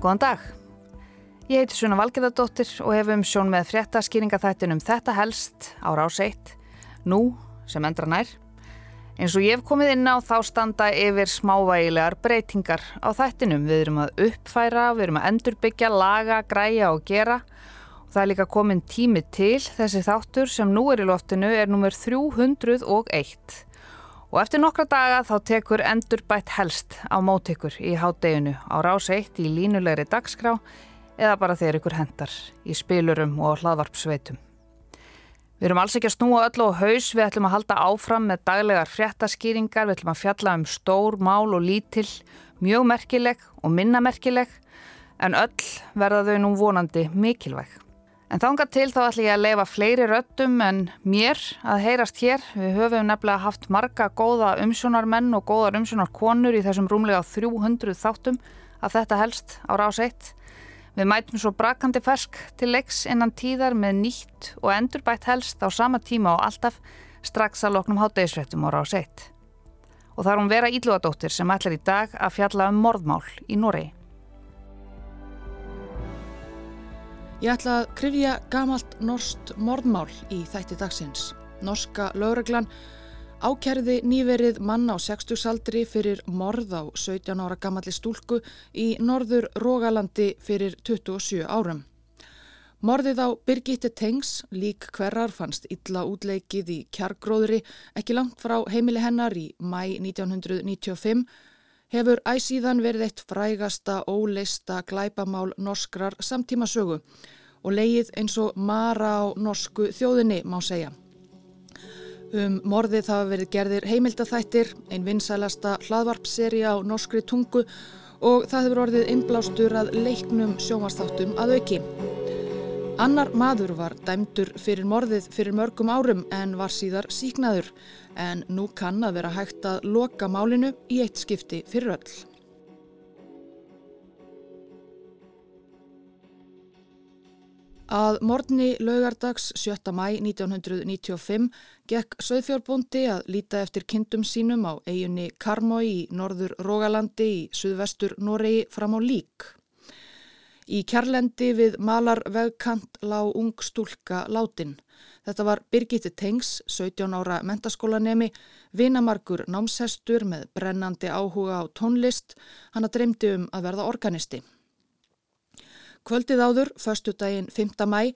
Góðan dag. Ég heiti Suna Valgeðardóttir og hefum sjón með fréttaskýringaþættinum Þetta helst á rás 1, nú sem endra nær. Eins og ég hef komið inn á þá standa yfir smávægilegar breytingar á þættinum. Við erum að uppfæra, við erum að endurbyggja, laga, græja og gera. Og það er líka komin tími til þessi þáttur sem nú er í loftinu er nummer 301. Og eftir nokkra daga þá tekur endurbætt helst á mótekur í hátteginu á rás 1 í línulegri dagskrá eða bara þegar ykkur hendar í spilurum og hlaðvarpsveitum. Við erum alls ekki að snúa öll og haus, við ætlum að halda áfram með daglegar fréttaskýringar, við ætlum að fjalla um stór, mál og lítill, mjög merkileg og minna merkileg, en öll verða þau nú vonandi mikilvæg. En þánga til þá ætlum ég að leifa fleiri röttum en mér að heyrast hér. Við höfum nefnilega haft marga góða umsjónarmenn og góðar umsjónarkonur í þessum rúmlega 300 þáttum að þetta helst á rás 1. Við mætum svo brakandi fersk til leiks innan tíðar með nýtt og endurbætt helst á sama tíma og alltaf strax að loknum hátdegisfrettum á rás 1. Og það er hún vera ílúadóttir sem ætlar í dag að fjalla um morðmál í Noregi. Ég ætla að krifja gamalt norst morðmál í þætti dagsins. Norska lögreglan ákerði nýverið mann á 60 saldri fyrir morð á 17 ára gamalli stúlku í norður Rógalandi fyrir 27 árum. Morðið á Birgitte Tengs, lík hverjar, fannst illa útleikið í kjargróðri ekki langt frá heimili hennar í mæ 1995 hefur æsíðan verið eitt frægasta óleista glæpamál norskrar samtímasögu og leið eins og mara á norsku þjóðinni má segja. Um morðið það verið gerðir heimildathættir, ein vinsælasta hlaðvarpseri á norskri tungu og það hefur orðið innblástur að leiknum sjómasþáttum að auki. Annar maður var dæmdur fyrir morðið fyrir mörgum árum en var síðar síknaður en nú kann að vera hægt að loka málinu í eitt skipti fyrir öll. Að morgni laugardags 7. mæ 1995 gekk Söðfjórbóndi að líta eftir kindum sínum á eiginni Karmói í norður Rógalandi í suðvestur Noregi fram á lík. Í kjarlendi við malar vegkant lág ung stúlka látin. Þetta var Birgitte Tengs, 17 ára mentaskólanemi, vinamarkur námshestur með brennandi áhuga á tónlist, hann að dreymdi um að verða organisti. Kvöldið áður, förstu daginn 5. mæ,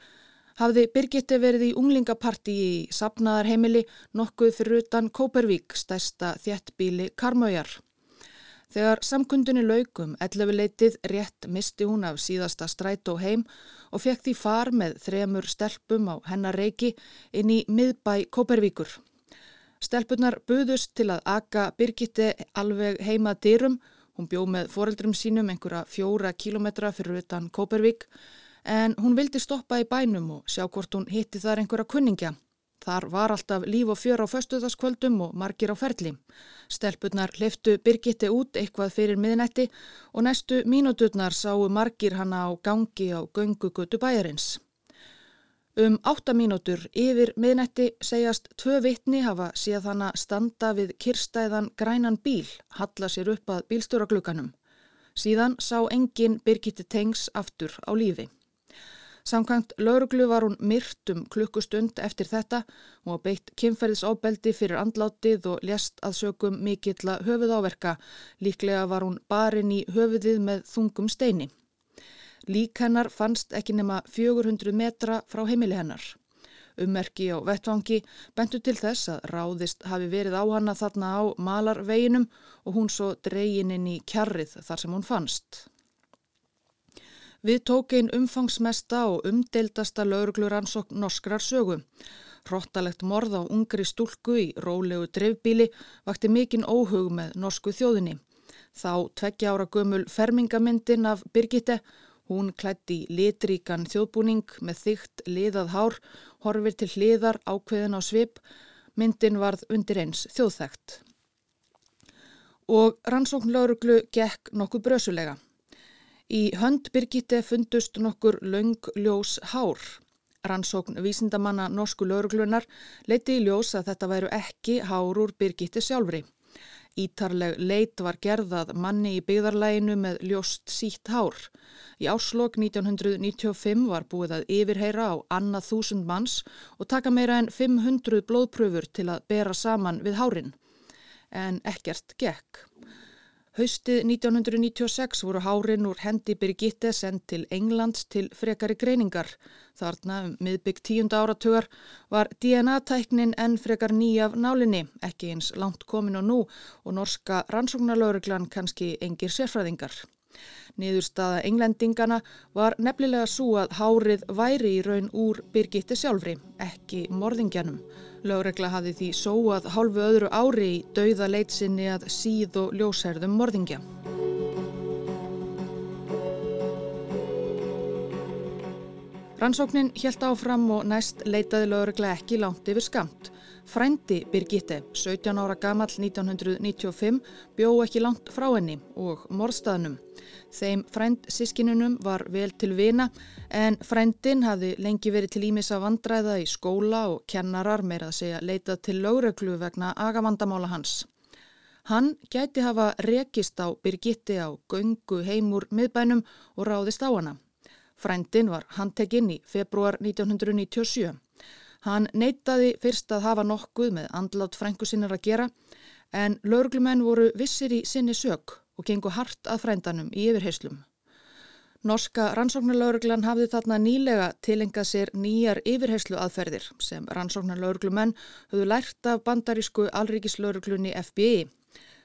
hafði Birgitte verið í unglingaparti í sapnaðarheimili nokkuð fyrir utan Kópervík, stærsta þjettbíli Karmaujar. Þegar samkundunni laukum 11 leitið rétt misti hún af síðasta stræt og heim og fekk því far með þremur stelpum á hennar reiki inn í miðbæ Kópervíkur. Stelpunar buðust til að aka Birgitte alveg heima dyrum, hún bjó með foreldrum sínum einhverja fjóra kílometra fyrir utan Kópervík en hún vildi stoppa í bænum og sjá hvort hún hitti þar einhverja kunningja. Þar var alltaf líf og fjör á föstuðaskvöldum og margir á ferli. Stelpurnar hliftu Birgitte út eitthvað fyrir miðnetti og næstu mínúturnar sáu margir hana á gangi á göngugutu bæjarins. Um átta mínútur yfir miðnetti segjast tvö vittni hafa síðan hana standa við kirstæðan grænan bíl, halla sér upp að bílstjóraglökanum. Síðan sá engin Birgitte Tengs aftur á lífi. Samkvæmt lauruglu var hún myrt um klukkustund eftir þetta og beitt kynferðisofbeldi fyrir andlátið og lest að sögum mikill að höfuð áverka. Líklega var hún barinn í höfuðið með þungum steini. Lík hennar fannst ekki nema 400 metra frá heimili hennar. Ummerki á vettvangi bentu til þess að ráðist hafi verið á hana þarna á malarveginum og hún svo dreyin inn í kjarrið þar sem hún fannst. Við tók einn umfangsmesta og umdeildasta laurugluransókn norskrar sögu. Hróttalegt morð á ungri stúlku í rólegu dreifbíli vakti mikinn óhug með norsku þjóðinni. Þá tveggja ára gömul fermingamyndin af Birgitte, hún klætti litríkan þjóðbúning með þygt liðað hár, horfir til hliðar ákveðin á svip, myndin varð undir eins þjóðþægt. Og rannsókn lauruglu gekk nokkuð brösulega. Í hönd Birgitte fundust nokkur laungljós hár. Rannsókn vísindamanna norsku lauruglunar leiti í ljós að þetta væru ekki hár úr Birgitte sjálfri. Ítarleg leit var gerðað manni í byggðarlæginu með ljóst sítt hár. Í áslokk 1995 var búið að yfirheyra á annað þúsund manns og taka meira en 500 blóðpröfur til að bera saman við hárin. En ekkert gekk. Haustið 1996 voru hárin úr hendi Birgitte sendt til Englands til frekari greiningar. Þarna um miðbygg tíunda áratugar var DNA-tæknin enn frekar nýjaf nálinni, ekki eins langt komin og nú og norska rannsóknarlauruglan kannski engir sérfræðingar. Niðurstaða englendingana var nefnilega svo að hárið væri í raun úr Birgitte sjálfri, ekki morðingjanum. Lögregla hafi því sóað hálfu öðru ári í dauða leitsinni að síð og ljósherðum morðingja. Rannsóknin helt áfram og næst leitaði lögregla ekki langt yfir skamt. Frændi Birgitte, 17 ára gamall 1995, bjó ekki langt frá henni og morðstæðnum. Þeim frænd sískinunum var vel til vina en frændin hafði lengi verið til ímissa vandræða í skóla og kennarar meira að segja leitað til lögreglu vegna agavandamála hans. Hann gæti hafa rekist á Birgitte á göngu heimur miðbænum og ráðist á hana. Frændin var handtekinn í februar 1997. Hann neytaði fyrst að hafa nokkuð með andlátt frængu sinnar að gera en laurglumenn voru vissir í sinni sök og gengu hart að frændanum í yfirheyslum. Norska rannsóknarlauruglan hafði þarna nýlega tilengað sér nýjar yfirheyslu aðferðir sem rannsóknarlauruglumenn höfðu lært af bandarísku alríkislauruglunni FBI.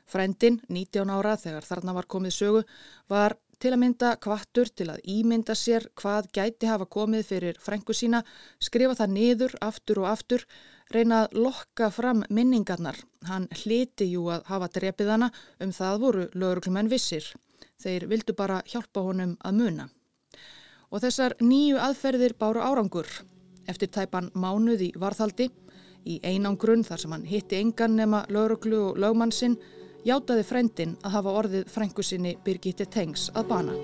Frændin, 19 ára þegar þarna var komið sögu, var til að mynda kvattur til að ímynda sér hvað gæti hafa komið fyrir frængu sína, skrifa það niður aftur og aftur, reyna að lokka fram minningarnar. Hann hliti jú að hafa drepið hana um það voru lögurklumenn vissir. Þeir vildu bara hjálpa honum að muna. Og þessar nýju aðferðir báru árangur. Eftir tæpan mánuð í varðhaldi, í einangrunn þar sem hann hitti engan nema lögurklu og lögmann sinn, játaði frendin að hafa orðið frængu sinni Birgitte Tengs að bana.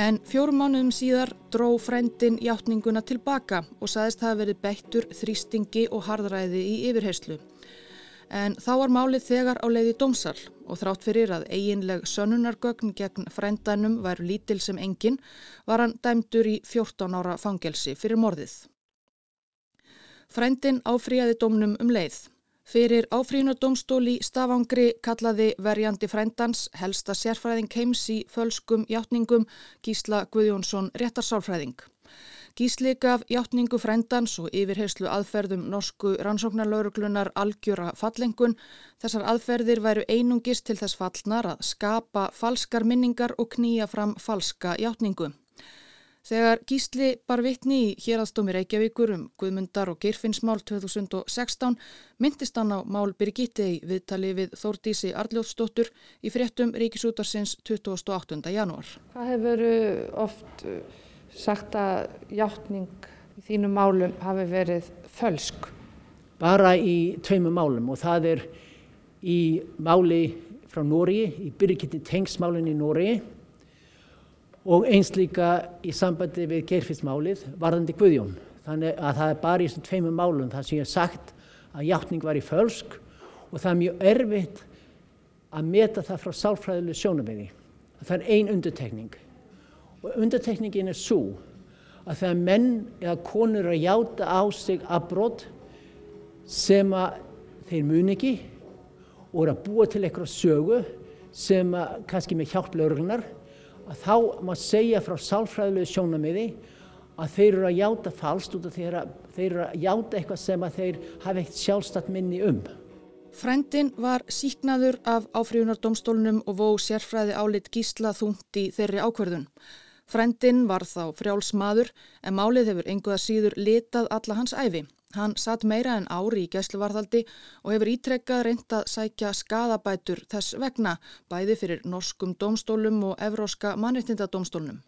En fjórum mánuðum síðar dró frendin játninguna tilbaka og saðist hafa verið beittur þrýstingi og hardræði í yfirheyslu. En þá var málið þegar á leiði dómsal og þrátt fyrir að eiginleg sönunargögn gegn frendanum væru lítil sem engin var hann dæmdur í 14 ára fangelsi fyrir morðið. Frændin áfríaði domnum um leið. Fyrir áfrínadómstóli stafangri kallaði verjandi frændans helsta sérfræðing heims í fölskum hjáttningum Gísla Guðjónsson réttarsálfræðing. Gísli gaf hjáttningu frændans og yfirherslu aðferðum norsku rannsóknarlauruglunar algjöra fallengun. Þessar aðferðir væru einungist til þess fallnar að skapa falskar minningar og knýja fram falska hjáttningu. Þegar Gísli bar vittni í hérastómi Reykjavíkur um Guðmundar og Geirfinnsmál 2016 myndist hann á mál Birgitti í viðtali við Þórdísi Arljóðsdóttur í fréttum Ríkisútarsins 28. janúar. Hvað hefur oft uh, sagt að hjáttning í þínum málum hafi verið fölsk? Bara í tveimu málum og það er í máli frá Nóri, í Birgitti tengsmálinn í Nóri og eins líka í sambandi við gerfismálið varðandi Guðjón. Þannig að það er bara í þessum tveimum málum þar sem ég hef sagt að hjáttning var í fölsk og það er mjög erfitt að meta það frá sálfræðileg sjónabeyði. Það er ein undirtekning og undirtekningin er svo að þegar menn eða konur að hjáta á sig afbrót sem að þeir mun ekki og eru að búa til eitthvað sögu sem að kannski með hjálp lögurlunar að þá má segja frá sálfræðilegu sjónamiði að þeir eru að játa falskt út af þeir, þeir eru að játa eitthvað sem að þeir hafa eitt sjálfstætt minni um. Frændin var síknaður af áfríðunardómstólunum og vó sérfræði álit gísla þúnt í þeirri ákverðun. Frændin var þá frjáls maður en málið hefur einhverja síður litað alla hans æfi. Hann satt meira en ári í gæsluvarðaldi og hefur ítrekkað reynd að sækja skadabætur þess vegna, bæði fyrir norskum domstólum og evróska mannreitindadómstólnum.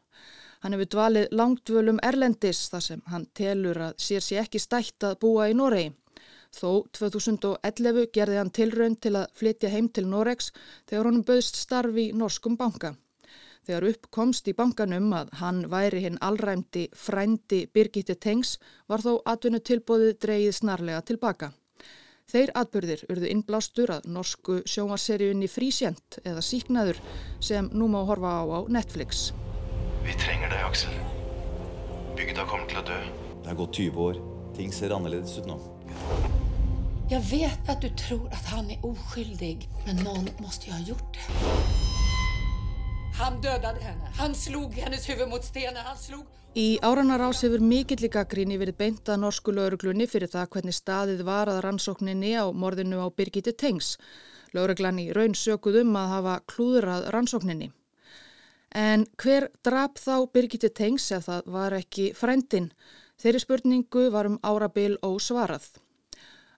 Hann hefur dvalið langdvölum erlendis þar sem hann telur að sér sér ekki stætt að búa í Noregi. Þó 2011 gerði hann tilraun til að flytja heim til Noregs þegar honum bauðst starfi í norskum banka. Þegar upp komst í bankanum að hann væri hinn allræmdi frændi Birgitte Tengs var þó atvinnu tilbóðið dreyið snarlega tilbaka. Þeir atbyrðir urðu innblástur að norsku sjómaseríunni Frísjent eða Síknaður sem nú má horfa á á Netflix. Vi trenger deg, Aksel. Bygda kommer til å dø. Det har gått 20 år. Ting ser annerledes ut nå. Jag vet att du tror att han är oskyldig, men någon måste ju ha gjort det. Han dödade henne. Han slog hennes huvud mot stenen. Han slog... Í áranarás hefur mikill í gaggríni verið beint að norsku lauruglunni fyrir það hvernig staðið var að rannsókninni á morðinu á Birgitte Tengs. Lauruglan í raun sökuð um að hafa klúðrað rannsókninni. En hver drap þá Birgitte Tengs ef það var ekki frændin? Þeirri spurningu var um árabil ósvarað.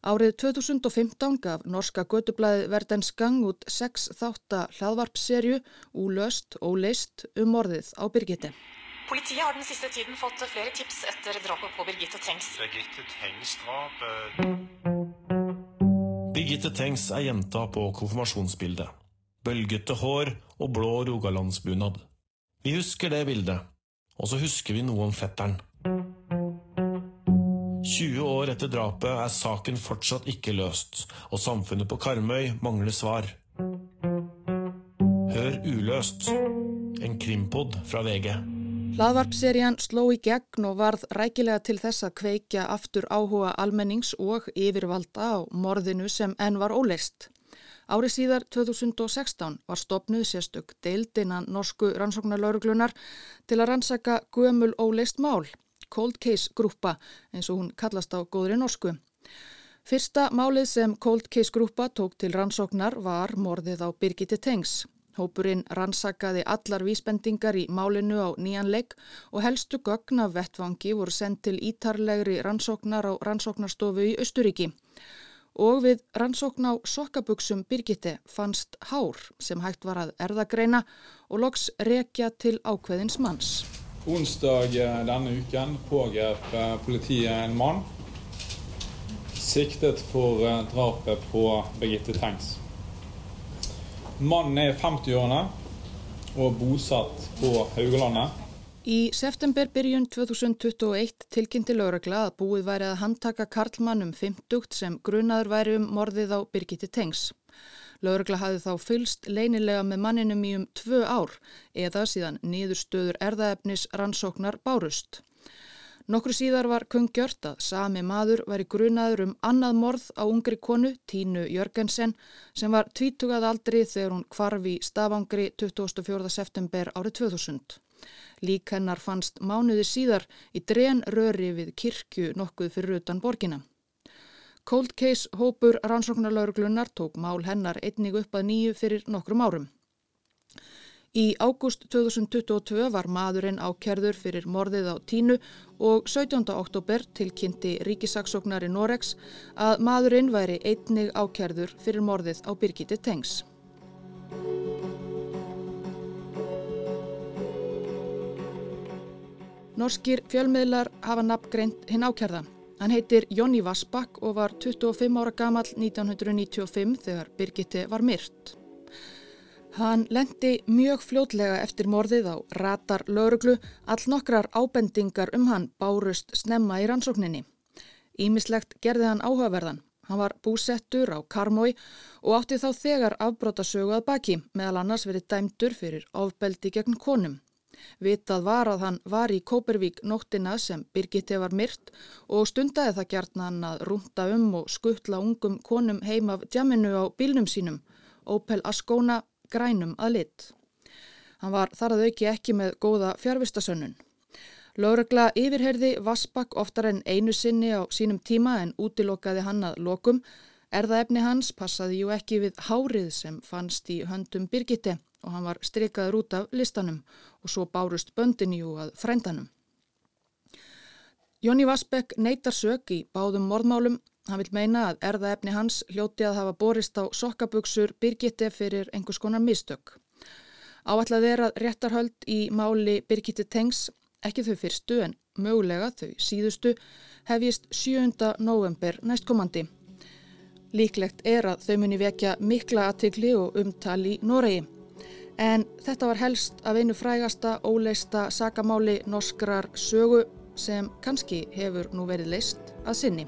Árið 2015 gaf norska gödublaði Verdens gang út sex þáttar hlaðvarpserju Úlöst og leist um morðið á Birgitte. Politiet har den siste tiden fått flere tips etter drapet på Birgitte Tengs. Birgitte Tengs drap eh, Birgitte Tengs er jenta på konfirmasjonsbildet. Bølgete hår og blå rogalandsbunad. Vi husker det bildet, og så husker vi noe om fetteren. 20 år etter drapet er saken fortsatt ikke løst, og samfunnet på Karmøy mangler svar. Hør Uløst, en krimpod fra VG. Hlaðvarpserían sló í gegn og varð rækilega til þess að kveikja aftur áhuga almennings og yfirvalda á morðinu sem enn var óleist. Árið síðar 2016 var stopnuð sérstök deildinnan norsku rannsóknarlauruglunar til að rannsaka gömul óleist mál Cold Case grúpa eins og hún kallast á góðri norsku. Fyrsta málið sem Cold Case grúpa tók til rannsóknar var morðið á Birgitte Tengs. Hópurinn rannsakaði allar vísbendingar í málinu á nýjanleik og helstu gögn af vettvangi voru sendt til ítarlegri rannsóknar á rannsóknarstofu í Östuríki. Og við rannsókn á sokkabuksum Birgitte fannst hár sem hægt var að erðagreina og loks rekja til ákveðins manns. Onsdag eh, denne uken pågrep eh, politiet en mann siktet for eh, drapet på Birgitte Tengs. Mannen er 50-årene og bosatt på Haugalandet. Í september byrjun 2021 tilkynnti lauragla að búið væri að handtaka Karlmann um 50 sem grunaður væri um morðið á Birgitte Tengs. Laurugla hafði þá fylst leinilega með manninum í um tvö ár eða síðan niðurstöður erðaefnis rannsóknar bárust. Nokkru síðar var kungjört að sami maður væri grunaður um annað morð á ungri konu, Tínu Jörgensen, sem var tvítugað aldri þegar hún kvarfi stafangri 24. september árið 2000. Lík hennar fannst mánuði síðar í dren röri við kirkju nokkuð fyrir utan borgina. Cold Case hópur rannsóknarlauruglunar tók mál hennar einnig upp að nýju fyrir nokkrum árum. Í ágúst 2022 var maðurinn ákerður fyrir morðið á tínu og 17. oktober tilkynnti ríkisaksóknari Norex að maðurinn væri einnig ákerður fyrir morðið á Birgitte Tengs. Norskir fjölmiðlar hafa nafngreint hinn ákerða. Hann heitir Jónni Vassbakk og var 25 ára gamal 1995 þegar Birgitte var myrt. Hann lendi mjög fljótlega eftir morðið á ratar lauruglu all nokkrar ábendingar um hann bárust snemma í rannsókninni. Ímislegt gerði hann áhugaverðan. Hann var búsettur á Karmói og átti þá þegar afbrótasögu að baki meðal annars verið dæmdur fyrir ofbeldi gegn konum. Vitað var að hann var í Kópervík nóttina sem Birgitte var myrt og stundaði það gjarnan að rúnda um og skuttla ungum konum heim af djaminu á bílnum sínum, Opel Ascona grænum að lit. Hann var þar að auki ekki með góða fjárvistasönnun. Lóregla yfirherði Vassbakk oftar en einu sinni á sínum tíma en útilokaði hann að lokum. Erðaefni hans passaði jú ekki við hárið sem fannst í höndum Birgitte og hann var strikaður út af listanum og svo bárust böndinjú að frændanum. Jóni Vassbekk neytar sök í báðum morðmálum. Hann vil meina að erðaefni hans hljóti að hafa borist á sokkabugsur Birgitte fyrir einhvers konar mistök. Áallega er að réttarhöld í máli Birgitte Tengs, ekki þau fyrstu en mögulega þau síðustu, hefjist 7. november næstkomandi. Líklegt er að þau muni vekja mikla aðtikli og umtali í Noregi. En þetta var helst af einu frægasta óleista sakamáli norskrar sögu sem kannski hefur nú verið leist að sinni.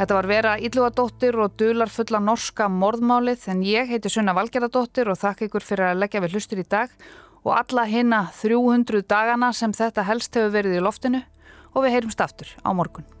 Þetta var vera Íllugadóttir og dular fulla norska morðmálið en ég heiti Sunna Valgerðardóttir og þakka ykkur fyrir að leggja við hlustur í dag og alla hinna 300 dagana sem þetta helst hefur verið í loftinu og við heyrumst aftur á morgun.